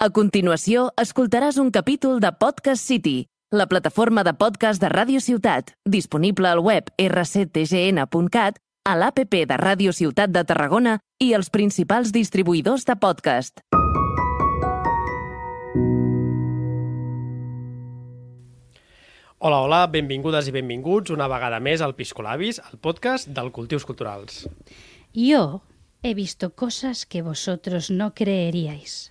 A continuació, escoltaràs un capítol de Podcast City, la plataforma de podcast de Ràdio Ciutat, disponible al web rctgn.cat, a l'APP de Ràdio Ciutat de Tarragona i els principals distribuïdors de podcast. Hola, hola, benvingudes i benvinguts una vegada més al Piscolabis, el podcast del Cultius Culturals. Yo he visto cosas que vosotros no creeríais.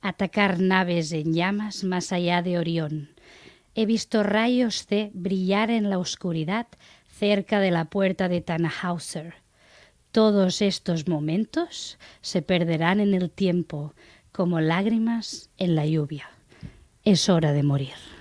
Atacar naves en llamas más allá de Orión. He visto rayos C brillar en la oscuridad cerca de la puerta de Tannhauser. Todos estos momentos se perderán en el tiempo como lágrimas en la lluvia. Es hora de morir.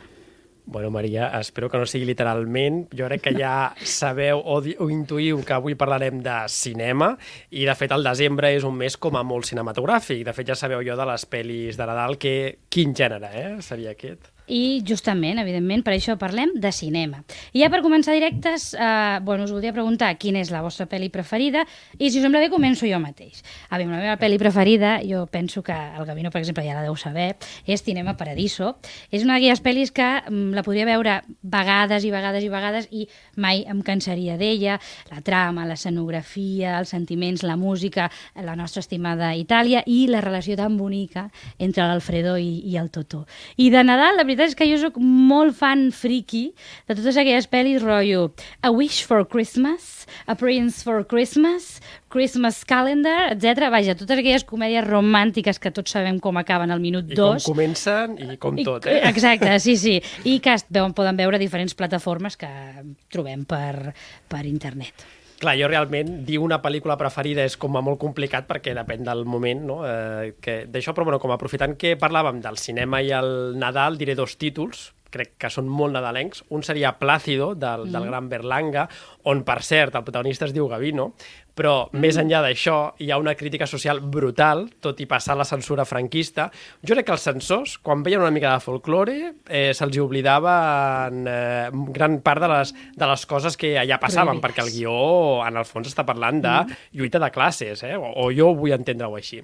Bueno, Maria, espero que no sigui literalment. Jo crec que ja sabeu o, o intuïu que avui parlarem de cinema i, de fet, el desembre és un mes com a molt cinematogràfic. De fet, ja sabeu jo de les pel·lis de Nadal que... Quin gènere, eh? Seria aquest. I justament, evidentment, per això parlem de cinema. I ja per començar directes, eh, bueno, us voldria preguntar quina és la vostra pel·li preferida i si us sembla bé començo jo mateix. A veure, la meva pel·li preferida, jo penso que el Gavino, per exemple, ja la deu saber, és Cinema Paradiso. És una d'aquelles pel·lis que mm, la podria veure vegades i vegades i vegades i mai em cansaria d'ella. La trama, l'escenografia, els sentiments, la música, la nostra estimada Itàlia i la relació tan bonica entre l'Alfredo i, i el Totó. I de Nadal, la veritat és que jo sóc molt fan friki de totes aquelles pel·lis rotllo A Wish for Christmas, A Prince for Christmas, Christmas Calendar, etc. Vaja, totes aquelles comèdies romàntiques que tots sabem com acaben al minut I dos. com comencen i com I- tot, eh? Exacte, sí, sí. I que es veuen, poden veure diferents plataformes que trobem per, per internet. Clar, jo realment dir una pel·lícula preferida és com a molt complicat perquè depèn del moment no? eh, que d'això, però bueno, com aprofitant que parlàvem del cinema i el Nadal, diré dos títols crec que són molt nadalencs. Un seria Plácido, del, mm. del gran Berlanga, on, per cert, el protagonista es diu Gavino, però mm. més enllà d'això hi ha una crítica social brutal, tot i passar la censura franquista. Jo crec que els censors, quan veien una mica de folklore, eh, se'ls hi oblidava en, eh, gran part de les, de les coses que allà passaven, Prohibides. perquè el guió, en el fons, està parlant de lluita de classes, eh? o, o jo vull entendre-ho així.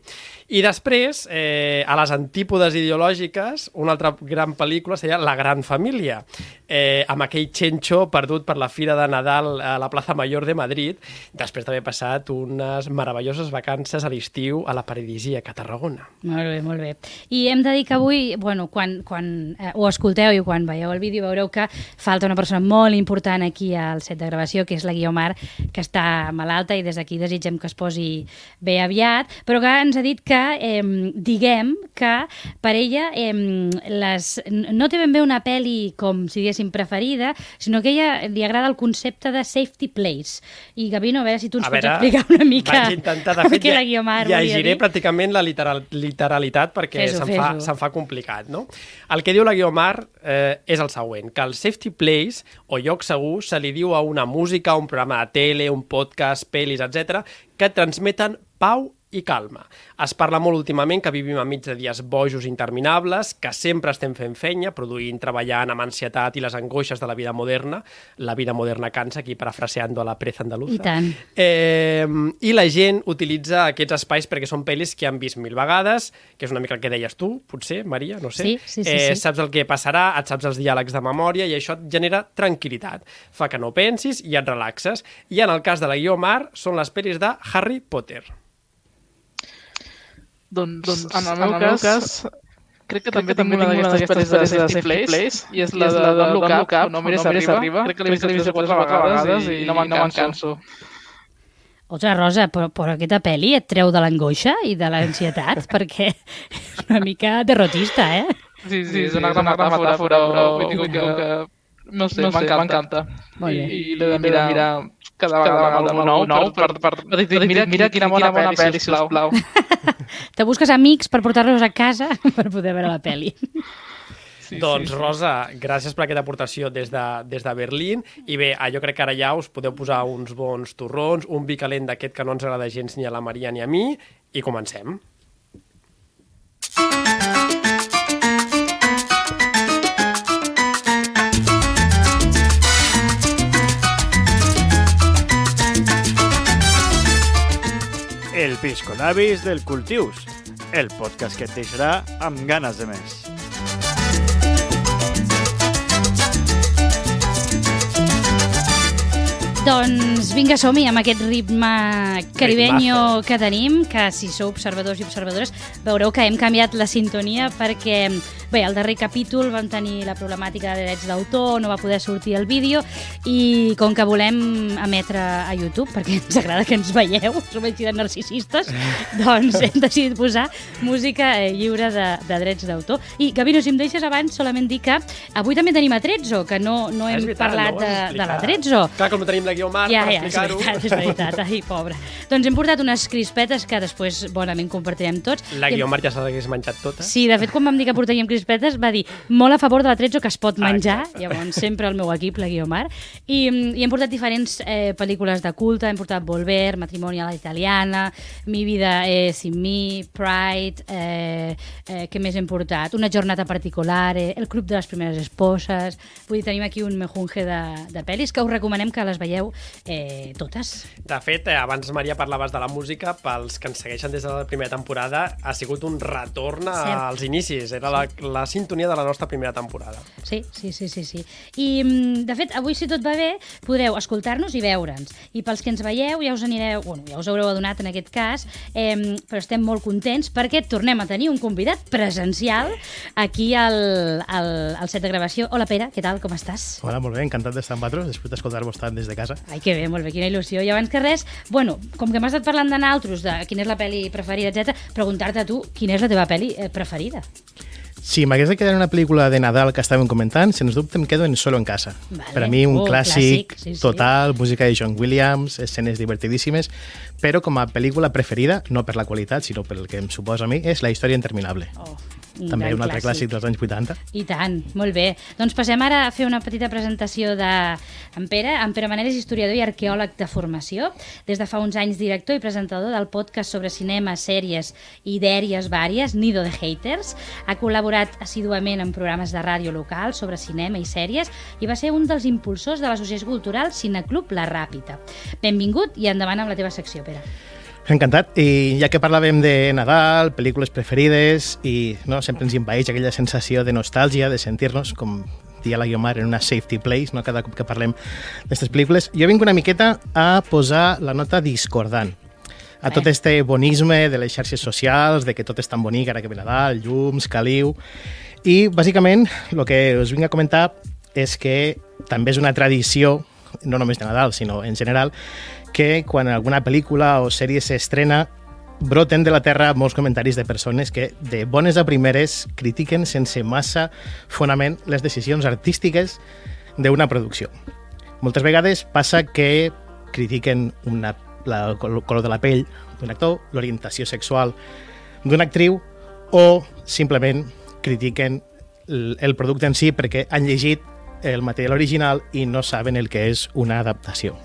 I després, eh, a les antípodes ideològiques, una altra gran pel·lícula seria La gran família, eh, amb aquell xenxo perdut per la Fira de Nadal a la Plaza Mayor de Madrid, després d'haver passat unes meravelloses vacances a l'estiu a la paradisíaca Tarragona. Molt bé, molt bé. I hem de dir que avui, bueno, quan, quan eh, ho escolteu i quan veieu el vídeo veureu que falta una persona molt important aquí al set de gravació, que és la Guiomar, que està malalta i des d'aquí desitgem que es posi bé aviat, però que ens ha dit que eh, diguem que per ella eh, les, no té ben bé una pel·li com si diguéssim preferida, sinó que ella li agrada el concepte de safety place. I Gavino, a veure si tu ens A pots veure, explicar una mica Vaig intentar, de fet, ja, la Guiomar volia llegiré dir. pràcticament la literal, literalitat perquè se'n fa, se'n fa complicat, no? El que diu la Guiomar eh, és el següent, que el safety place, o lloc segur, se li diu a una música, un programa de tele, un podcast, pel·lis, etc que transmeten pau i calma. Es parla molt últimament que vivim enmig de dies bojos interminables, que sempre estem fent fenya, produint, treballant amb ansietat i les angoixes de la vida moderna. La vida moderna cansa, aquí parafraseando a la preza andaluza. I tant. Eh, I la gent utilitza aquests espais perquè són pel·lis que han vist mil vegades, que és una mica el que deies tu, potser, Maria, no sé. Sí, sí, sí, eh, sí. Saps el que passarà, et saps els diàlegs de memòria i això et genera tranquil·litat. Fa que no pensis i et relaxes. I en el cas de la Guiomar, són les pel·lis de Harry Potter. Doncs, doncs en el meu, cas, cas, crec que també tinc una d'aquestes pel·lis de Safety Place, Place i és la de Don't Look Up, no mires arriba. Crec que l'he vist tres o quatre vegades i no me'n canso. Ostres, Rosa, però, però aquesta pel·li et treu de l'angoixa i de l'ansietat, perquè és una mica derrotista, eh? Sí, sí, és una gran metàfora, però vull dir que, que no sé, m'encanta. Molt bé. I, i l'he de mirar, mirar cada vegada amb algú nou, nou per, per, per, per dir, mira, mira quina bona, bona pel·li, sisplau. Te busques amics per portar-los a casa per poder veure la pel·li. Sí, doncs, sí, sí. Rosa, gràcies per aquesta aportació des de, des de Berlín. I bé, jo crec que ara ja us podeu posar uns bons torrons, un vi calent d'aquest que no ens agrada gens ni a la Maria ni a mi, i comencem. El piscolabis del Cultius, el podcast que et deixarà amb ganes de més. Doncs vinga, som-hi amb aquest ritme caribenyo que tenim, que si sou observadors i observadores veureu que hem canviat la sintonia perquè, bé, al darrer capítol vam tenir la problemàtica de drets d'autor, no va poder sortir el vídeo i com que volem emetre a YouTube, perquè ens agrada que ens veieu, som així de narcisistes, doncs hem decidit posar música eh, lliure de, de drets d'autor. I, Gavino, si em deixes abans, solament dir que avui també tenim a Trezzo, que no, no hem És veritat, parlat no de, de la. Trezzo. Clar, com no tenim la Guiomar Ja, per ja, és explicar-ho. veritat, és veritat. Ai, pobra. Doncs hem portat unes crispetes que després bonament compartirem tots. La Guiomar ja se l'hagués menjat tota. Sí, de fet, quan vam dir que portaríem crispetes, va dir molt a favor de la Trezzo que es pot Ah, menjar, exacte. llavors sempre el meu equip, la Guiomar. I, I hem portat diferents eh, pel·lícules de culte, hem portat Volver, Matrimoni a la italiana, Mi vida eh, sin mi, Pride, eh, eh, què més hem portat? Una jornada particular, eh, El club de les primeres esposes... Vull dir, tenim aquí un mejunge de, de pel·lis que us recomanem que les veieu eh, totes. De fet, eh, abans, Maria, parlaves de la música. Pels que ens segueixen des de la primera temporada, ha sigut un retorn Cert. als inicis. Era la, la sintonia de la nostra primera temporada. Sí, sí, sí, sí, sí. I, mm, de fet, avui, si tot va bé, podreu escoltar-nos i veure'ns. I pels que ens veieu, ja us anireu, bueno, ja us haureu adonat en aquest cas, eh, però estem molt contents perquè tornem a tenir un convidat presencial aquí al, al, al set de gravació. Hola, Pere, què tal, com estàs? Hola, molt bé, encantat d'estar amb vosaltres, després d'escoltar-vos tant des de casa. Ai, que bé, molt bé, quina il·lusió. I abans que res, bueno, com que m'has estat parlant de naltros, de quina és la pel·li preferida, etc, preguntar-te a tu quina és la teva pel·li eh, preferida. Si m'hagués de quedar en una pel·lícula de Nadal que estàvem comentant, sens dubte em quedo en Solo en casa. Vale. Per a mi un Oh, clàssic, clàssic, sí, sí. total, música de John Williams, escenes divertidíssimes, però com a pel·lícula preferida, no per la qualitat, sinó pel que em suposa a mi, és La història interminable. Oh, un També un altre clàssic dels anys 80. I tant, molt bé. Doncs passem ara a fer una petita presentació de en Pere. En Pere Manera és historiador i arqueòleg de formació. Des de fa uns anys director i presentador del podcast sobre cinema, sèries i dèries vàries, Nido de Haters. Ha col·laborat assíduament en programes de ràdio local sobre cinema i sèries i va ser un dels impulsors de l'associació cultural Cineclub La Ràpita. Benvingut i endavant amb la teva secció, Pere. Encantat. I ja que parlàvem de Nadal, pel·lícules preferides, i no, sempre ens envaeix aquella sensació de nostàlgia, de sentir-nos, com dia la Guiomar, en una safety place, no? cada cop que parlem d'aquestes pel·lícules. Jo vinc una miqueta a posar la nota discordant a tot Bé. este bonisme de les xarxes socials, de que tot és tan bonic ara que ve Nadal, llums, caliu... I, bàsicament, el que us vinc a comentar és que també és una tradició, no només de Nadal, sinó en general, que quan alguna pel·lícula o sèrie s'estrena broten de la terra molts comentaris de persones que de bones a primeres critiquen sense massa fonament les decisions artístiques d'una producció. Moltes vegades passa que critiquen una, la, el color de la pell d'un actor, l'orientació sexual d'una actriu o simplement critiquen el, el producte en si perquè han llegit el material original i no saben el que és una adaptació.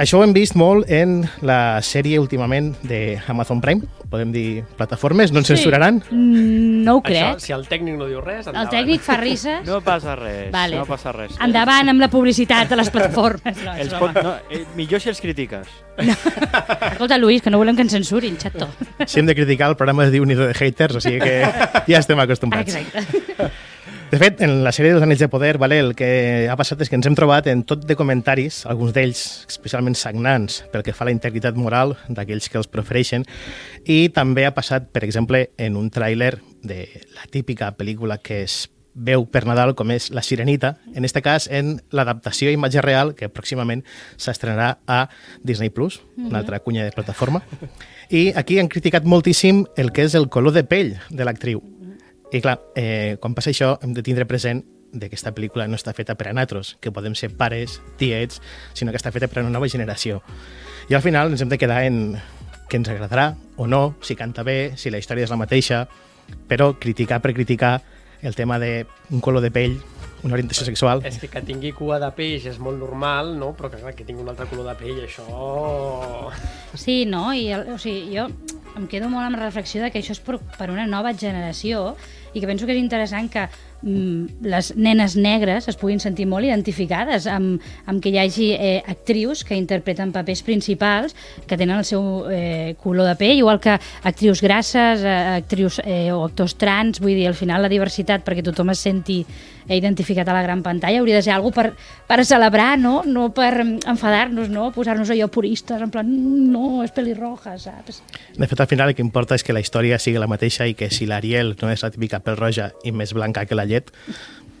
Això ho hem vist molt en la sèrie últimament de Amazon Prime, podem dir plataformes, no ens Sí. censuraran? Mm, no ho crec. Això, si el tècnic no diu res, El endavant. tècnic fa risses. No passa res, Vale. no passa res. Endavant amb la publicitat de les plataformes. No, Els pot, no, eh, millor si els critiques. Escolta, Luis, que no volem que ens censurin, xato. Si hem de criticar, el programa es diu Nido de Haters, o sigui que ja estem acostumbrats. Exacte. De fet, en la sèrie dels Anells de Poder, vale, el que ha passat és que ens hem trobat en tot de comentaris, alguns d'ells especialment sagnants pel que fa a la integritat moral d'aquells que els prefereixen, i també ha passat, per exemple, en un tràiler de la típica pel·lícula que es veu per Nadal com és La Sirenita, en este cas en l'adaptació a imatge real que pròximament s'estrenarà a Disney+, Plus, una altra cunya de plataforma. I aquí han criticat moltíssim el que és el color de pell de l'actriu. I clar, eh, quan passa això hem de tindre present de que aquesta pel·lícula no està feta per a natros, que podem ser pares, tiets, sinó que està feta per a una nova generació. I al final ens hem de quedar en que ens agradarà o no, si canta bé, si la història és la mateixa, però criticar per criticar el tema de un color de pell, una orientació sexual... És que que tingui cua de peix és molt normal, no? Però que, clar, que tingui un altre color de pell, això... Sí, no? I, o sigui, jo em quedo molt amb la reflexió de que això és per, per una nova generació i que penso que és interessant que mm, les nenes negres es puguin sentir molt identificades amb, amb que hi hagi eh, actrius que interpreten papers principals que tenen el seu eh, color de pell, igual que actrius grasses, eh, actrius eh, o actors trans, vull dir, al final la diversitat perquè tothom es senti eh, identificat a la gran pantalla hauria de ser algo per, per celebrar, no? No per enfadar-nos, no? Posar-nos allò puristes, en plan, no, és pelirroja, saps? De fet, al final el que importa és que la història sigui la mateixa i que si l'Ariel no és la típica pèl roja i més blanca que la llet,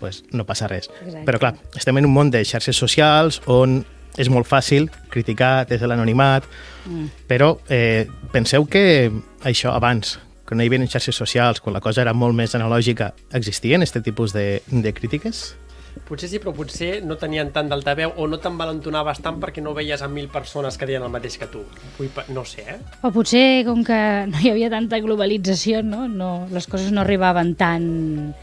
pues no passa res. Exacte. Però clar, estem en un món de xarxes socials on és molt fàcil criticar des de l'anonimat, mm. però eh, penseu que això abans, que no hi havia xarxes socials, quan la cosa era molt més analògica, existien aquest tipus de, de crítiques? Potser sí, però potser no tenien tant d'altaveu o no t'envalentonaves tant perquè no veies a mil persones que deien el mateix que tu. Vull, pa- no sé, eh? O potser, com que no hi havia tanta globalització, no? no les coses no arribaven tan,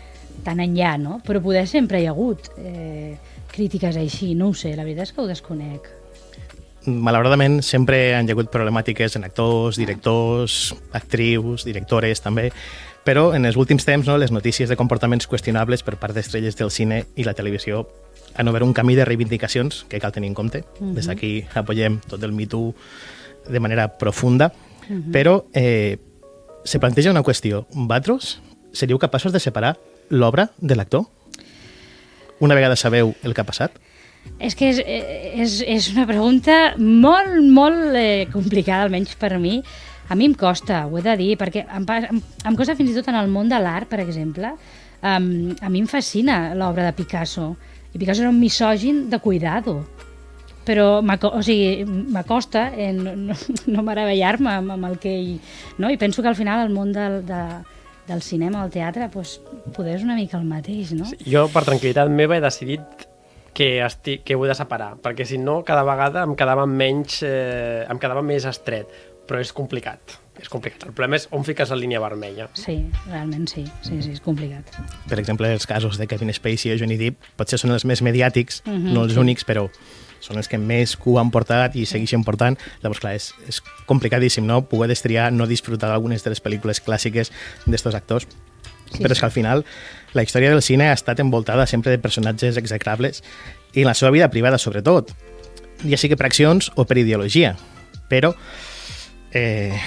tan enllà, no? Però poder sempre hi ha hagut eh, crítiques així, no ho sé, la veritat és que ho desconec. malauradament sempre han hi hagut problemàtiques en actors, directors, actrius, directores també, però en els últims temps no, les notícies de comportaments qüestionables per part d'estrelles del cine i la televisió han obert un camí de reivindicacions que cal tenir en compte. Uh -huh. Des d'aquí apoyem tot el Me Too de manera profunda, uh -huh. però eh, se planteja una qüestió. Vosaltres seríeu capaços de separar l'obra de l'actor? Una vegada sabeu el que ha passat? És que és, és, és una pregunta molt, molt eh, complicada, almenys per mi. A mi em costa, ho he de dir, perquè em, em, em costa fins i tot en el món de l'art, per exemple. Um, a mi em fascina l'obra de Picasso. I Picasso era un misògin de cuidado. Però o sigui, m'acosta eh, no, no, meravellar-me amb, amb el que ell... No? I penso que al final el món del, de, del cinema o el teatre pues, poder és una mica el mateix, no? Jo, per tranquil·litat meva, he decidit que, estic, que ho he de separar, perquè si no, cada vegada em quedava menys... Eh, em quedava més estret, però és complicat. És complicat. El problema és on fiques la línia vermella. Sí, realment sí, sí, sí, és complicat. per exemple, els casos de Kevin Spacey o Johnny Depp potser són els més mediàtics, Mhm, -huh, no els sí. únics, però són els que més cua han portat i segueixen portant. Llavors, clar, és, és complicadíssim, no?, poder destriar, no disfrutar d'algunes de les pel·lícules clàssiques d'estos actors. Sí, Sí, però és sí. que al final la història del cine ha estat envoltada sempre de personatges execrables i en la seva vida privada, sobretot, ja sigui per accions o per ideologia. Però eh,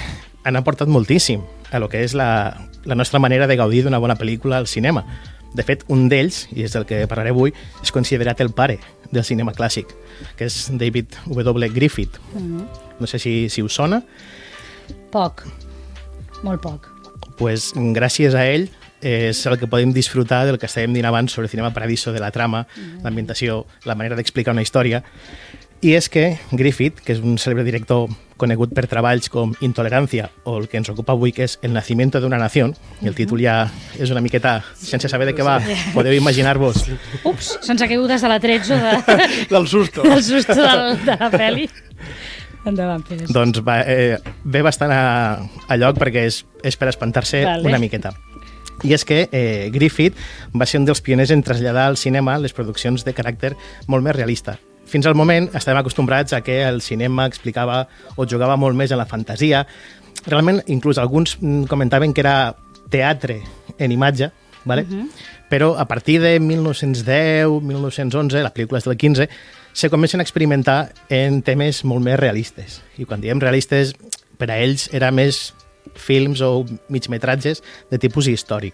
han aportat moltíssim a lo que és la, la nostra manera de gaudir d'una bona pel·lícula al cinema. De fet, un d'ells, i és del que parlaré avui, és considerat el pare del cinema clàssic, que és David W. Griffith. Mhm. No sé si, si us sona. Poc, molt poc. pues, gràcies a ell és el que podem disfrutar del que estàvem dient abans sobre Cinema Paradiso, de la trama, l'ambientació, la manera d'explicar una història. I és que Griffith, que és un cèlebre director conegut per treballs com Intolerancia o el que ens ocupa avui, que és El nacimiento de una nación, i el títol ja és una miqueta, sense saber de què va, podeu imaginar-vos Ups, se'ns ha caigut des de la 13 de, Del susto. del susto del, de la pel·li. Endavant, Pérez. doncs va, eh, ve bastant a, a lloc perquè és, és per espantar-se Vale. una miqueta. I és que eh, Griffith va ser un dels pioners en traslladar al cinema les produccions de caràcter molt més realista. Fins al moment estàvem acostumbrats a que el cinema explicava o jugava molt més en la fantasia. Realment, inclús alguns mm, comentaven que era teatre en imatge, ¿vale? Uh -huh. però a partir de 1910, 1911, les pel·lícules del 15, se comencen a experimentar en temes molt més realistes. I quan diem realistes, per a ells era més films o migmetratges de tipus històric.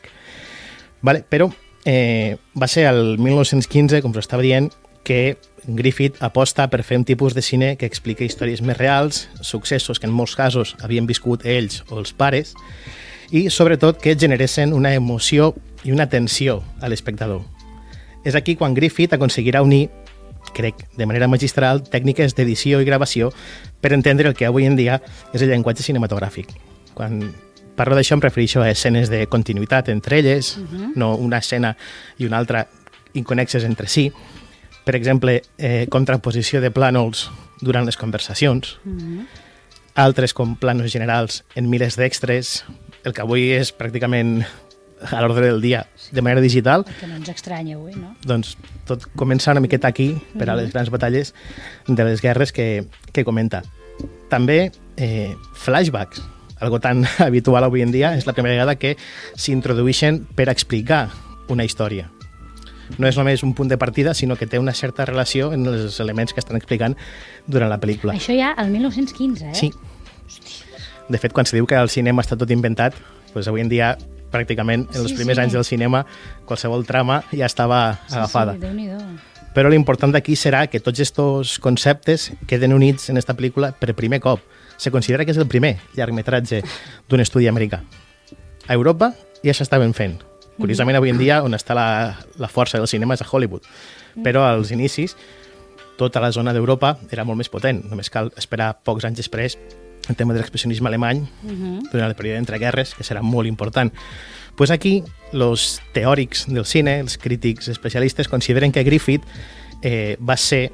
Vale, però eh, va ser el 1915, com us estava dient, que Griffith aposta per fer un tipus de cine que explica històries més reals, successos que en molts casos havien viscut ells o els pares, i sobretot que generessin una emoció i una tensió a l'espectador. És aquí quan Griffith aconseguirà unir, crec, de manera magistral, tècniques d'edició i gravació per entendre el que avui en dia és el llenguatge cinematogràfic. Quan parlo d'això em refereixo a escenes de continuïtat entre elles, uh -huh. no una escena i una altra inconexes entre si. Per exemple, eh, contraposició de plànols durant les conversacions, uh -huh. altres com planos generals en miles d'extres, el que avui és pràcticament a l'ordre del dia de manera digital, Que no ens estranya avui, no? doncs tot comença una miqueta aquí per a les grans batalles de les guerres que, que comenta. També eh, flashbacks, algo tan habitual avui en dia, és la primera vegada que s'introdueixen per explicar una història. No és només un punt de partida, sinó que té una certa relació en els elements que estan explicant durant la pel·lícula. Això ja al 1915, eh? Sí. De fet, quan se diu que el cinema està tot inventat, doncs avui en dia pràcticament en els Sí, primers sí. anys del cinema qualsevol trama ja estava agafada. Sí, Déu-n'hi-do. Però l'important d'aquí serà que tots aquests conceptes queden units en esta pel·lícula per primer cop. Se considera que és el primer llargmetratge d'un estudi americà. A Europa ja s'estaven fent. Curiosament, avui en dia, on està la, la força del cinema és a Hollywood. Però als inicis, tota la zona d'Europa era molt més potent. Només cal esperar pocs anys després el tema de l'expressionisme alemany durant el període entre guerres, que serà molt important. Pues aquí, els teòrics del cine, els crítics especialistes, consideren que Griffith eh, va ser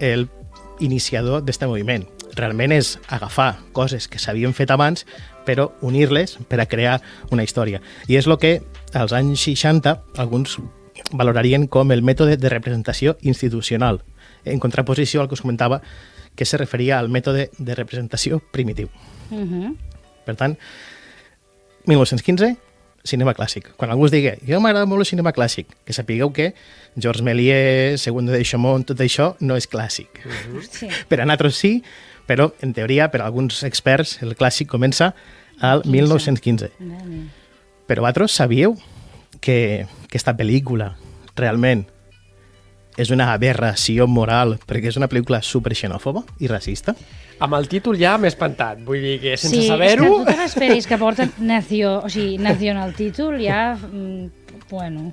el iniciador d'aquest moviment. Realment és agafar coses que s'havien fet abans, però unir-les per a crear una història. I és el que als anys 60 alguns valorarien com el mètode de representació institucional, en contraposició al que us comentava, que se referia al mètode de representació primitiu. Mhm. Per tant, 1915, cinema clàssic. Quan algú us digui, jo m'agrada molt el cinema clàssic, que sapigueu que Georges Méliès, Segundo de Chaumont, tot això no és clàssic. Hòstia. Per a nosaltres sí, però en teoria, per alguns experts, el clàssic comença al 1915. Mare meva. Però vosaltres sabíeu que aquesta pel·lícula realment és una aberració moral perquè és una pel·lícula superxenòfoba i racista? Amb el títol ja m'he espantat. Vull dir que sense sí, saber-ho... és que totes les pel·lis que porten nació, o sigui, nació en el títol ja, mm, bueno,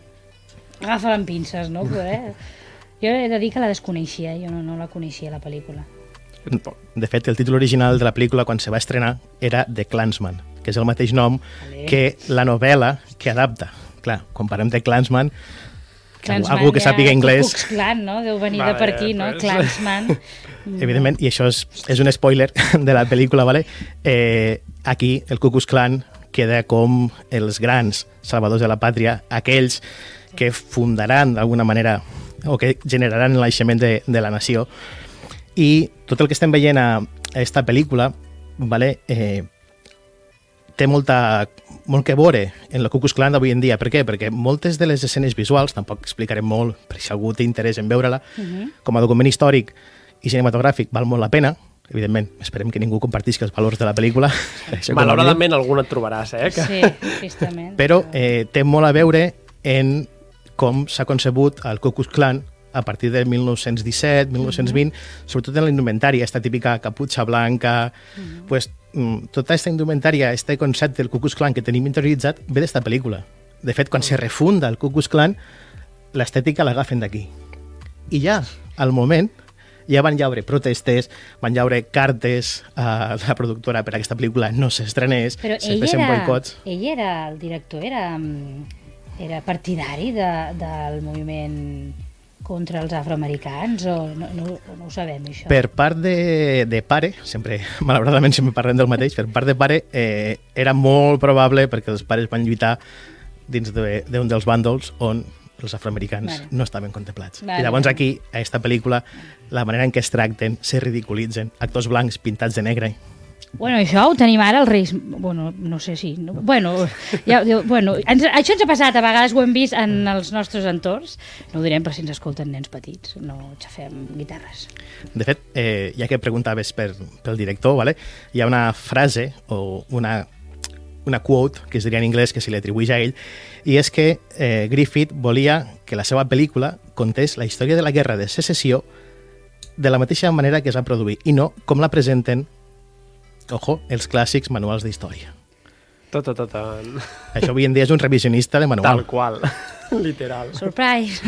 agafa amb pinces, no? Poder. Jo he de dir que la desconeixia, jo no, no la coneixia, la pel·lícula. De fet, el títol original de la pel·lícula quan se va estrenar era The Clansman, que és el mateix nom Vale. que la novel·la que adapta. Clar, quan parlem de Clansman, Clansman algú que ja, sàpiga anglès, Klux Klan, no? Deu venir Vale, de per aquí, no? pues. Clansman. evidentment, i això és, és un spoiler de la pel·lícula, vale? eh, aquí el Ku Klux Klan queda com els grans salvadors de la pàtria, aquells que fundaran d'alguna manera o que generaran el naixement de, de la nació. I tot el que estem veient a, a esta pel·lícula vale, eh, té molta, molt que veure en el Ku Klux Klan d'avui en dia. Per què? Perquè moltes de les escenes visuals, tampoc explicarem molt, per si algú té interès en veure-la, com a document històric i cinematogràfic val molt la pena. Evidentment, esperem que ningú compartisca els valors de la pel·lícula. Malauradament algun et trobaràs, eh? Que... Sí, tristament. Però eh, té molt a veure en com s'ha concebut el Ku Klux Klan a partir del 1917, 1920, sobretot en la indumentària, esta típica caputxa blanca, pues, mm, tota aquesta indumentària, este concepte del Ku Klux Klan que tenim interioritzat, ve d'esta pel·lícula. De fet, quan se refunda el Ku Klux Klan, l'estètica l'agafen d'aquí. I ja, al moment, ja van llaure protestes, van llaure cartes a la productora per a que aquesta pel·lícula no s'estrenés, se fessin era, boicots. ell era, el director era, mm, era partidari de, del moviment contra els afroamericans o no, no, no ho sabem, això? Per part de, de pare, sempre, malauradament sempre parlem del mateix, per part de pare eh, era molt probable perquè els pares van lluitar dins de- d'un de, dels bàndols on els afroamericans Vale. no estaven contemplats. Vale, I llavors aquí, a aquesta pel·lícula, la manera en què es tracten, se ridiculitzen, actors blancs pintats de negre. Bueno, això ho tenim ara els Reis... Bueno, no sé si... No, bueno, ja, bueno ens, això ens ha passat, a vegades ho hem vist en els nostres entorns. No ho direm per si ens escolten nens petits. No xafem guitarres. De fet, eh, ja que preguntaves per, pel director, vale? hi ha una frase o una, una quote, que es diria en anglès, que se li atribueix a ell, i és que eh, Griffith volia que la seva pel·lícula contés la història de la guerra de secessió de la mateixa manera que es va produir, i no com la presenten, ojo, els clàssics manuals d'història. Tot, tot, tot. Això avui en dia és un revisionista de manual. Tal qual. Literal. Surprise!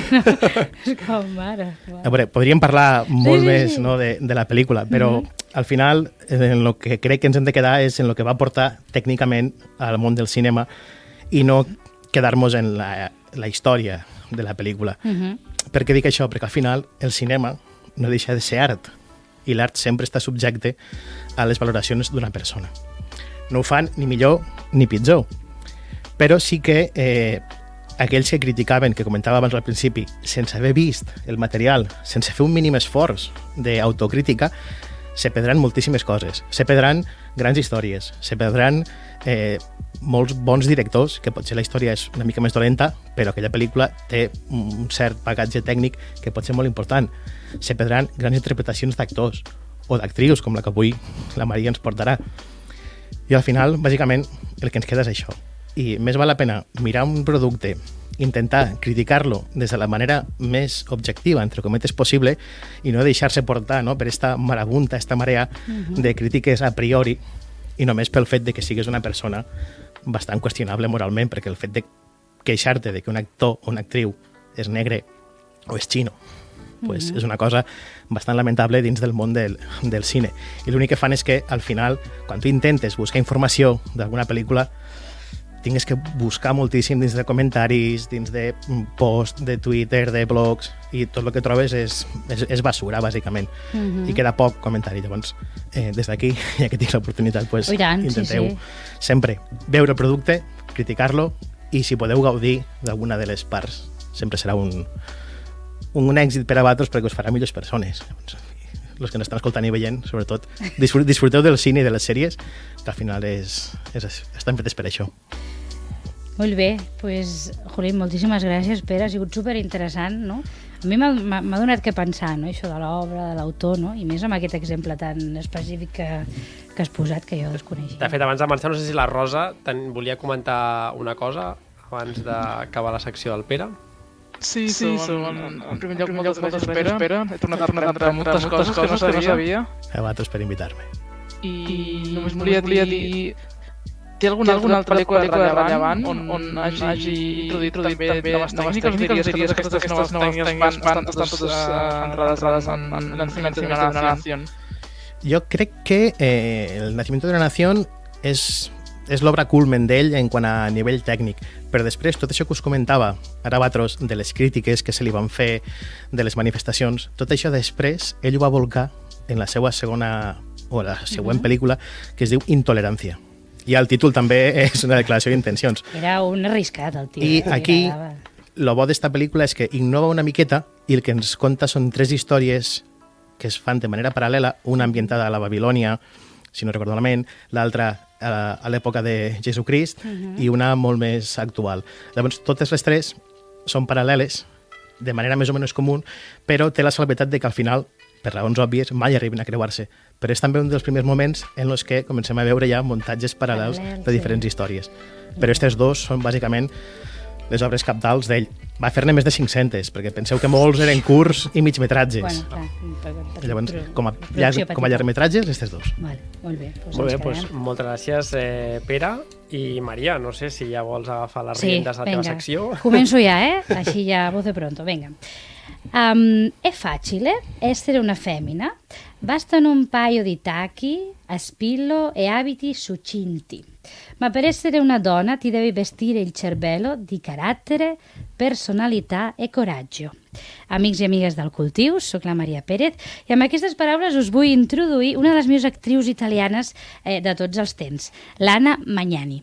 És com, mare. A veure, podríem parlar molt sí, més sí. no, de, de la pel·lícula, però al final en el que crec que ens hem de quedar és en el que va portar tècnicament al món del cinema i no quedar-nos en la, la història de la pel·lícula. Uh -huh. Per què dic això? Perquè al final el cinema no deixa de ser art i l'art sempre està subjecte a les valoracions d'una persona. No ho fan ni millor ni pitjor, però sí que eh, aquells que criticaven, que comentava abans al principi, sense haver vist el material, sense fer un mínim esforç d'autocrítica, se perdran moltíssimes coses, se perdran grans històries, se perdran eh, molts bons directors, que potser la història és una mica més dolenta, però aquella pel·lícula té un cert bagatge tècnic que pot ser molt important. Se perdran grans interpretacions d'actors o d'actrius, com la que avui la Maria ens portarà. I al final, bàsicament, el que ens queda és això. I més val la pena mirar un producte, intentar criticar-lo des de la manera més objectiva, entre cometes, possible, i no deixar-se portar no, per esta marabunta, esta marea uh -huh. de crítiques a priori, i només pel fet de que sigues una persona bastant qüestionable moralment, perquè el fet de queixar-te de que un actor o una actriu és negre o és xino pues, mm -hmm. és una cosa bastant lamentable dins del món del, del cine. I l'únic que fan és que, al final, quan tu intentes buscar informació d'alguna pel·lícula, tingues que buscar moltíssim dins de comentaris, dins de post, de Twitter, de blogs, i tot el que trobes és, és, és basura, bàsicament. Mm -hmm. I queda poc comentari. Llavors, eh, des d'aquí, ja que tinc l'oportunitat, pues, tant, intenteu sí, sí. sempre veure el producte, criticar-lo, i si podeu gaudir d'alguna de les parts, sempre serà un, un èxit per a vosaltres perquè us farà millors persones. Llavors, els que ens estan escoltant i veient, sobretot, disfruteu del cine i de les sèries, que al final és, és, estan fetes per això. Molt bé, pues, Jolín, moltíssimes gràcies, Pere, ha sigut super interessant, no? A mi m'ha donat que pensar, no?, això de l'obra, de l'autor, no?, i més amb aquest exemple tan específic que, que has posat, que jo desconeixia. De fet, abans de marxar, no sé si la Rosa te'n volia comentar una cosa abans d'acabar la secció del Pere. Sí, sí, sí en, en, en primer lloc, moltes, moltes espera. espera. He tornat a aprendre moltes coses, coses que no sabia. sabia. A vosaltres per invitar-me. I, I només volia, volia dir... Té alguna, alguna altra pel·lícula, pel·lícula rellevant on, on hagi, hagi introduït també, també noves tècniques? Diries, diries que aquestes noves tècniques van, van, estan totes centrades en, en, en Nacimiento de una Nación? Jo crec que eh, el Nacimiento de una Nación és és l'obra culmen d'ell en quant a nivell tècnic. Però després, tot això que us comentava, ara vosaltres, de les crítiques que se li van fer, de les manifestacions, tot això després ell ho va volcar en la seva segona o la següent mm -hmm. pel·lícula que es diu Intolerància. I el títol també és una declaració d'intencions. Era un arriscat, el títol. I aquí, el bo d'esta pel·lícula és que innova una miqueta i el que ens conta són tres històries que es fan de manera paral·lela, una ambientada a la Babilònia, si no recordo malament, l'altra a, a l'època de Jesucrist uh -huh. i una molt més actual. Llavors, totes les tres són paral·leles, de manera més o menys comú, però té la salvetat de que al final, per raons òbvies, mai arriben a creuar-se. Però és també un dels primers moments en els que comencem a veure ja muntatges paral·lels de diferents sí. històries. Però aquests dos són bàsicament les obres capdals d'ell. Va fer-ne més de 500, perquè penseu que molts eren curts i migmetratges. Bueno, clar, per, Llavors, com a, llarg, com a llargmetratges, aquests dos. Vale, molt bé. Doncs molt bé, doncs, moltes gràcies, eh, Pere. I Maria, no sé si ja vols agafar les sí, riendes de la teva secció. Començo ja, eh? Així ja, voz de pronto, venga. Um, è facile essere una femmina? Bastano un paio di tacchi, a spillo e abiti succinti. Ma per essere una donna ti devi vestire il cervello di carattere, personalitat e coratge. Amics i amigues del cultiu, sóc la Maria Pérez i amb aquestes paraules us vull introduir una de les meves actrius italianes eh, de tots els temps, l'Anna Magnani.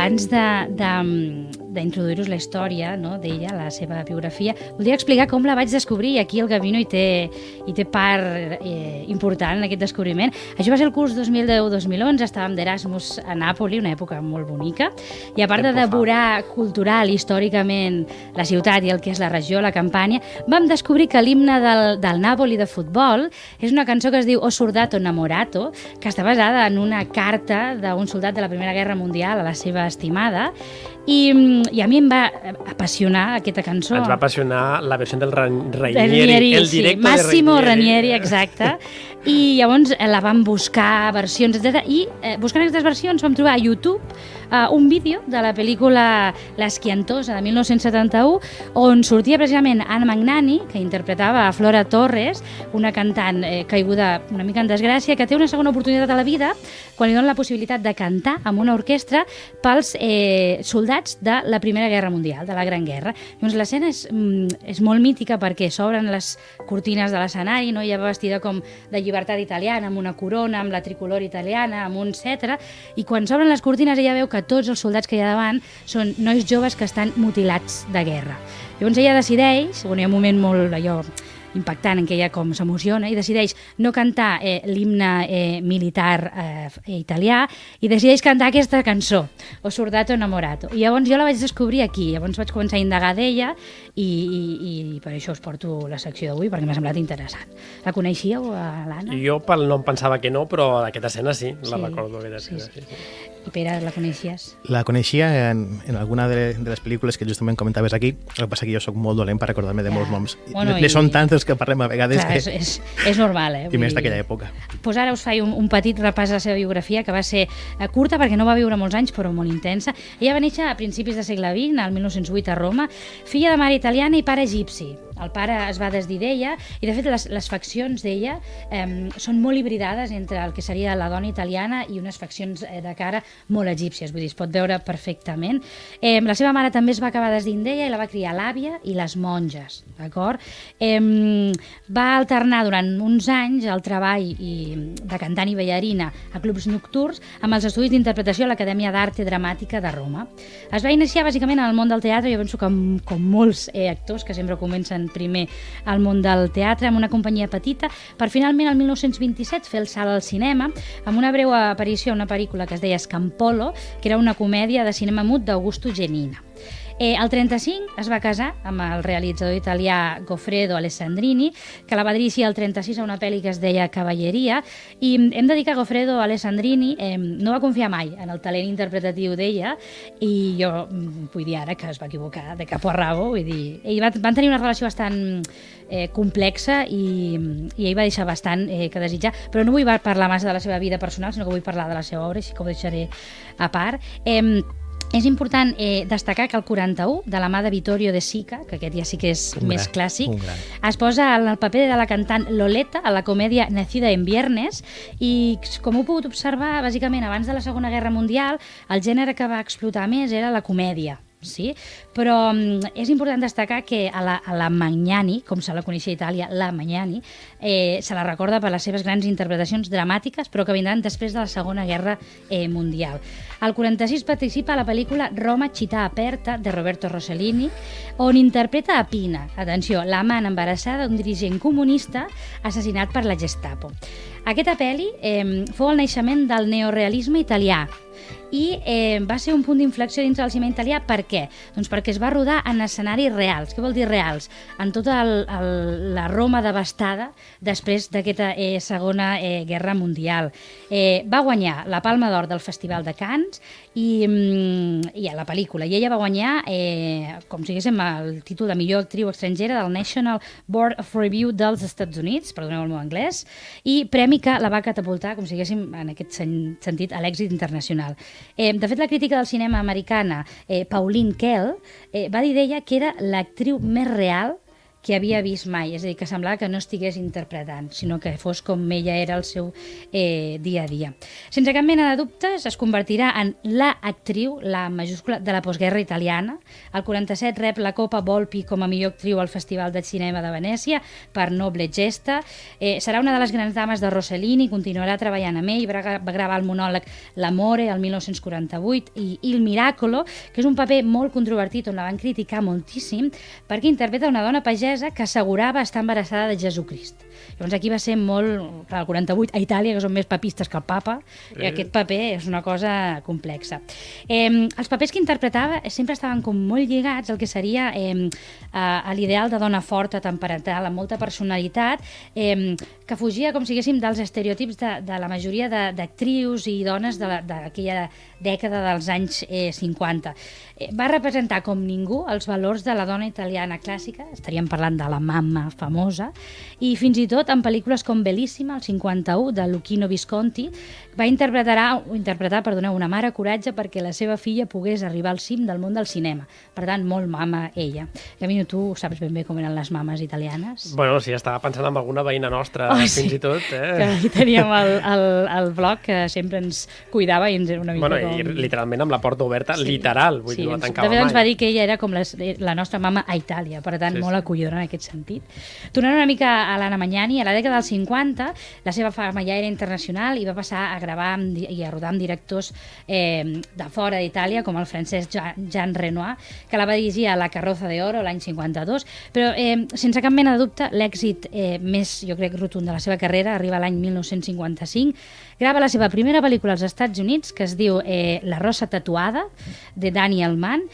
Abans de, de, d'introduir-vos la història no, d'ella, la seva biografia, voldria explicar com la vaig descobrir. I aquí el Gavino hi té, hi té part eh, important en aquest descobriment. Això va ser el curs 2010-2011, estàvem d'Erasmus a Nàpoli, una època molt bonica, i a part de devorar cultural, històricament, la ciutat i el que és la regió, la Campània, vam descobrir que l'himne del, del Nàpoli de futbol és una cançó que es diu O Soldato Namorato, que està basada en una carta d'un soldat de la Primera Guerra Mundial a la seva estimada, i, i a mi em va apassionar aquesta cançó. Ens va apassionar la versió del Ranieri, Ranieri el directe sí, Massimo de Ranieri. Ranieri, exacte. I llavors eh, la vam buscar versions, etc. I eh, buscant aquestes versions vam trobar a YouTube uh, un vídeo de la pel·lícula L'esquiantosa de 1971 on sortia precisament Anna Magnani, que interpretava a Flora Torres, una cantant eh, caiguda una mica en desgràcia, que té una segona oportunitat a la vida quan li donen la possibilitat de cantar amb una orquestra pels eh, soldats de la Primera Guerra Mundial, de la Gran Guerra. Llavors l'escena és, mm, és molt mítica perquè s'obren les cortines de l'escenari, no? ella va vestida com de llibertat italiana, amb una corona, amb la tricolor italiana, amb un cetre, i quan s'obren les cortines ella veu que tots els soldats que hi ha davant són nois joves que estan mutilats de guerra. Llavors ella decideix, bueno, hi ha un moment molt allò impactant en què ella com s'emociona i decideix no cantar eh, l'himne eh, militar eh, italià i decideix cantar aquesta cançó, O Soldato Innamorato. I llavors jo la vaig descobrir aquí, llavors vaig començar a indagar d'ella i, i, i per això us porto la secció d'avui perquè m'ha semblat interessant. La coneixíeu, a l'Anna? Jo pel nom pensava que no, però aquesta escena sí, la Sí, recordo aquesta escena. sí. Sí, sí. I Pere, la coneixies? La coneixia en, en alguna de, de les pel·lícules que justament comentaves aquí, el que passa que jo sóc molt dolent per recordar-me de Ja. molts noms. Bueno, ne, i- són tants els que parlem a vegades Clar, que... és, és, és normal, eh? I més d'aquella època. Pues ara us faig un, un petit repàs de la seva biografia, que va ser eh, curta perquè no va viure molts anys, però molt intensa. Ella va néixer a principis del segle XX, al 1908 a Roma, filla de mare italiana i pare egipci. El pare es va desdir d'ella i, de fet, les, les faccions d'ella eh, són molt hibridades entre el que seria la dona italiana i unes faccions eh, de cara molt egípcies, vull dir, es pot veure perfectament. Eh, la seva mare també es va acabar desdint d'ella i la va criar l'àvia i les monges, d'acord? Eh, va alternar durant uns anys el treball i, de cantant i ballarina a clubs nocturns amb els estudis d'interpretació a l'Acadèmia d'Arte Dramàtica de Roma. Es va iniciar bàsicament en el món del teatre, jo penso que com, com molts eh, actors que sempre comencen primer al món del teatre amb una companyia petita, per finalment el 1927 fer el salt al cinema amb una breu aparició a una pel·lícula que es deia Scampolo, que era una comèdia de cinema mut d'Augusto Genina. Eh, el 35 es va casar amb el realitzador italià Goffredo Alessandrini, que la va dirigir el 36 a una pel·li que es deia Cavalleria, i hem de dir que Goffredo Alessandrini eh, no va confiar mai en el talent interpretatiu d'ella, i jo mm, vull dir ara que es va equivocar de cap a rabo, vull dir, ell va, van tenir una relació bastant eh, complexa i, i ell va deixar bastant eh, que desitjar, però no vull parlar massa de la seva vida personal, sinó que vull parlar de la seva obra, així que ho deixaré a part. Eh, és important eh, destacar que el 41, de la mà de Vittorio De Sica, que aquest ja sí que és Un més gran, clàssic, es posa en el paper de la cantant Loleta a la comèdia Nacida en Viernes. I, com heu pogut observar, bàsicament abans de la Segona Guerra Mundial, el gènere que va explotar més era la comèdia sí? però mm, és important destacar que a la, a la Magnani, com se la coneixia a Itàlia, la Magnani, eh, se la recorda per les seves grans interpretacions dramàtiques, però que vindran després de la Segona Guerra eh, Mundial. Al 46 participa a la pel·lícula Roma città aperta, de Roberto Rossellini, on interpreta a Pina, atenció, l'amant embarassada d'un dirigent comunista assassinat per la Gestapo. Aquesta pel·li eh, fou el naixement del neorealisme italià, i eh, va ser un punt d'inflexió dintre del cinema italià. Per què? Doncs perquè es va rodar en escenaris reals. Què vol dir reals? En tota el, el, la Roma devastada després d'aquesta eh, Segona eh, Guerra Mundial. Eh, va guanyar la Palma d'Or del Festival de Cannes i, mm, i a la pel·lícula. I ella va guanyar, eh, com si diguéssim, el títol de millor actriu estrangera del National Board of Review dels Estats Units, perdoneu el meu anglès, i premi que la va catapultar, com si diguéssim, en aquest sen sentit, a l'èxit internacional. Eh, de fet, la crítica del cinema americana, eh, Pauline Kell, eh, va dir d'ella que era l'actriu més real que havia vist mai, és a dir, que semblava que no estigués interpretant, sinó que fos com ella era el seu eh, dia a dia. Sense cap mena de dubtes, es convertirà en la actriu, la majúscula, de la postguerra italiana. El 47 rep la Copa Volpi com a millor actriu al Festival de Cinema de Venècia per Noble Gesta. Eh, serà una de les grans dames de Rossellini, continuarà treballant amb ell, va, va gravar el monòleg L'amore el 1948 i Il Miracolo, que és un paper molt controvertit on la van criticar moltíssim perquè interpreta una dona pagesa que assegurava estar embarassada de Jesucrist. Llavors aquí va ser molt... Clar, el 48 a Itàlia, que són més papistes que el papa, i aquest paper és una cosa complexa. Eh, els papers que interpretava sempre estaven com molt lligats al que seria eh, a, a l'ideal de dona forta, temperamental, amb molta personalitat, eh, que fugia, com si diguéssim, dels estereotips de, de la majoria de- d'actrius i dones d'aquella dècada dels anys eh, 50. Eh, va representar com ningú els valors de la dona italiana clàssica, estaríem parlant de la mama famosa, i fins i tot en pel·lícules com Bellissima, el 51, de Luchino Visconti, va interpretar, interpretar perdoneu, una mare coratge perquè la seva filla pogués arribar al cim del món del cinema. Per tant, molt mama ella. Gavino, tu saps ben bé com eren les mames italianes? Bueno, sí, estava pensant en alguna veïna nostra, Oh, fins sí. i tot. Eh? Que hi teníem el, el, el blog que sempre ens cuidava i ens era una mica Bueno, com... i literalment amb la porta oberta, Sí. literal, vull sí, dir, no ens- tancava de fet ens va mai. dir que ella era com les, la nostra mama a Itàlia, per tant, Sí, sí, molt sí. acollidora en aquest sentit. Tornant una mica a l'Anna Magnani, a la dècada dels 50, la seva fama ja era internacional i va passar a gravar amb i a rodar amb directors eh, de fora d'Itàlia, com el francès Jean, Jean Renoir, que la va dirigir a La Carroza de Oro l'any 52, però eh, sense cap mena de dubte, l'èxit eh, més, jo crec, rotund de la seva carrera arriba l'any 1955, grava la seva primera pel·lícula als Estats Units, que es diu eh, La rosa tatuada, de Daniel Mann,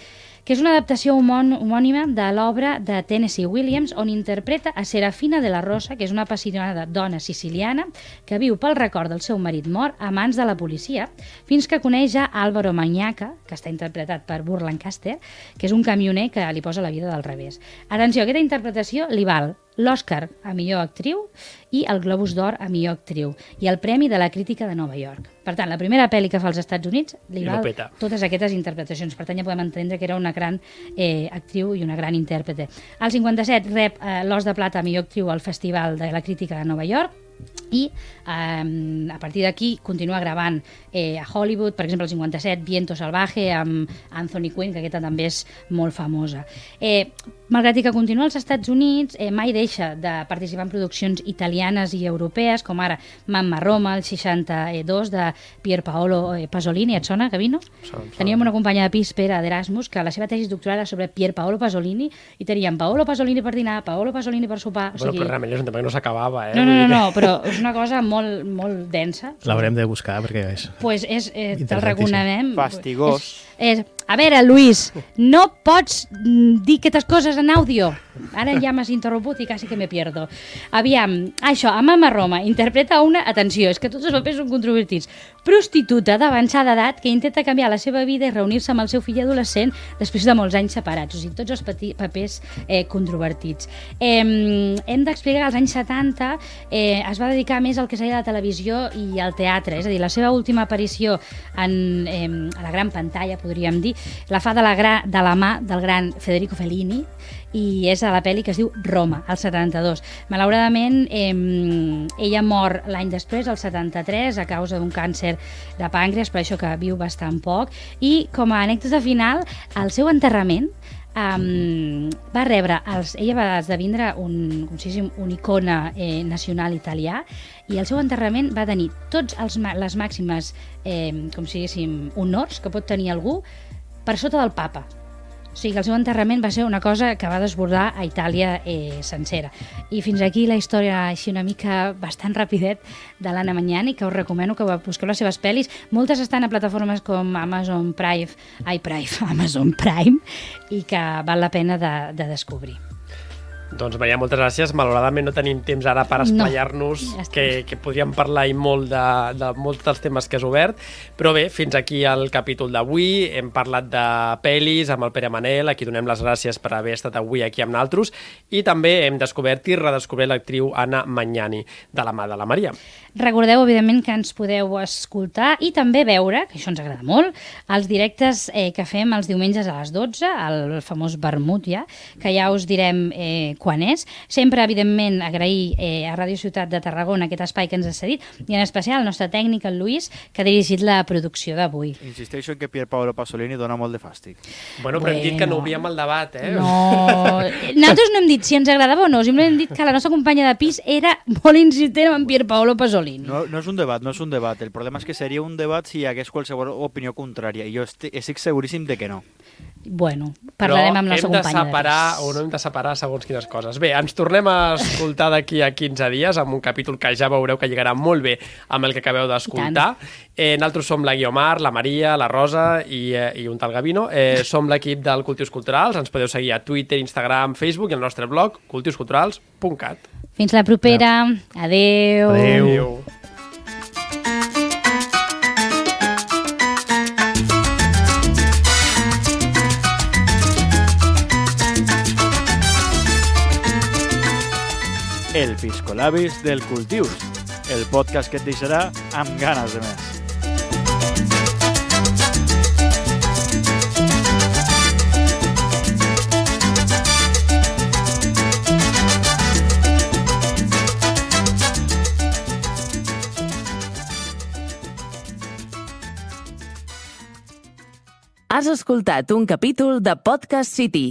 que és una adaptació homònima de l'obra de Tennessee Williams, on interpreta a Serafina de la Rosa, que és una apassionada dona siciliana que viu pel record del seu marit mort a mans de la policia, fins que coneix a Álvaro Mañaca, que està interpretat per Burr Lancaster, que és un camioner que li posa la vida del revés. Atenció, aquesta interpretació li val l'Oscar a millor actriu i el Globus d'Or a millor actriu i el Premi de la Crítica de Nova York. Per tant, la primera pel·li que fa als Estats Units li I val totes aquestes interpretacions. Per tant, ja podem entendre que era una gran eh, actriu i una gran intèrprete. Al 57 rep eh, l'Os de Plata a millor actriu al Festival de la Crítica de Nova York i eh, a partir d'aquí continua gravant eh, a Hollywood, per exemple el 57 Viento Salvaje amb Anthony Quinn que aquesta també és molt famosa eh, malgrat que continua als Estats Units eh, mai deixa de participar en produccions italianes i europees com ara Mamma Roma, el 62 de Pier Paolo eh, Pasolini, et sona, Gavino? Sona. Teníem una companya de pis, Pere d'Erasmus, que la seva tesi doctoral era sobre Pier Paolo Pasolini i teníem Paolo Pasolini per dinar, Paolo Pasolini per sopar, o Bueno, sigui... però realment és un tema que no s'acabava, eh? No, no, no, no, però és una cosa molt, molt densa. L'haurem de buscar perquè és... Pues és, eh, te'l recomanem. Fastigós. És, és, a veure, Luis, no pots mm, dir aquestes coses en àudio. Ara ja m'has interromput i quasi que me pierdo. Aviam, això, a Mama Roma interpreta una, atenció, és que tots els papers són controvertits, prostituta d'avançada edat que intenta canviar la seva vida i reunir-se amb el seu fill adolescent després de molts anys separats. O sigui, tots els papers eh, controvertits. Eh, hem d'explicar que als anys 70 eh, es va dedicar més al que seria la televisió i al teatre, és a dir, la seva última aparició en, eh, a la gran pantalla, podríem dir, la fa de la, gra, de la mà del gran Federico Fellini i és a la pel·li que es diu Roma, al 72. Malauradament, eh, ella mor l'any després, al 73, a causa d'un càncer de pàncreas, per això que viu bastant poc, i com a anècdota final, al seu enterrament, um, va rebre, els, ella va esdevindre un, com si diguéssim, un icona eh, nacional italià i el seu enterrament va tenir tots els, les màximes eh, com si diguéssim, honors que pot tenir algú per sota del papa. O sigui que el seu enterrament va ser una cosa que va desbordar a Itàlia eh, sencera. I fins aquí la història així una mica bastant rapidet de l'Anna Magnani, que us recomano que busqueu les seves pel·lis. Moltes estan a plataformes com Amazon Prime, ai, Prime, Amazon Prime, i que val la pena de, de descobrir. Doncs Maria, moltes gràcies. Malauradament no tenim temps ara per esplayar-nos, Ja està. que, que podríem parlar i molt de, de molts dels temes que has obert, però bé, fins aquí el capítol d'avui. Hem parlat de pel·lis amb el Pere Manel, a qui donem les gràcies per haver estat avui aquí amb naltros, i també hem descobert i redescobert l'actriu Anna Magnani, de la mà de la Maria. Recordeu, evidentment, que ens podeu escoltar i també veure, que això ens agrada molt, els directes eh, que fem els diumenges a les 12, el famós vermut ja, que ja us direm eh, quan és. Sempre, evidentment, agrair eh, a Ràdio Ciutat de Tarragona aquest espai que ens ha cedit i en especial al nostre tècnic, el Lluís, que ha dirigit la producció d'avui. Insisteixo en que Pier Paolo Pasolini dona molt de fàstic. Bueno, però hem dit que no Bueno. obvíem el debat, eh? No, nosaltres no hem dit si ens agradava o no, simplement hem dit que la nostra companya de pis era molt insistent amb en Pier Paolo Pasolini. No, no és un debat, no és un debat. El problema és que seria un debat si hi hagués qualsevol opinió contrària. I jo esti- estic seguríssim de que no. Bueno, parlarem amb la nostra hem de separar, o no hem de separar segons quines coses. Bé, ens tornem a escoltar d'aquí a 15 dies amb un capítol que ja veureu que lligarà molt bé amb el que acabeu d'escoltar. Eh, nosaltres som la Guiomar, la Maria, la Rosa i, eh, i un tal Gavino. Eh, som l'equip del Cultius Culturals. Ens podeu seguir a Twitter, Instagram, Facebook i el nostre blog cultiusculturals.cat. Fins la propera. Adeu. Adeu. Adéu. El Piscolabis del Cultius, el podcast que et deixarà amb ganes de més. Has escoltat un capítol de Podcast City,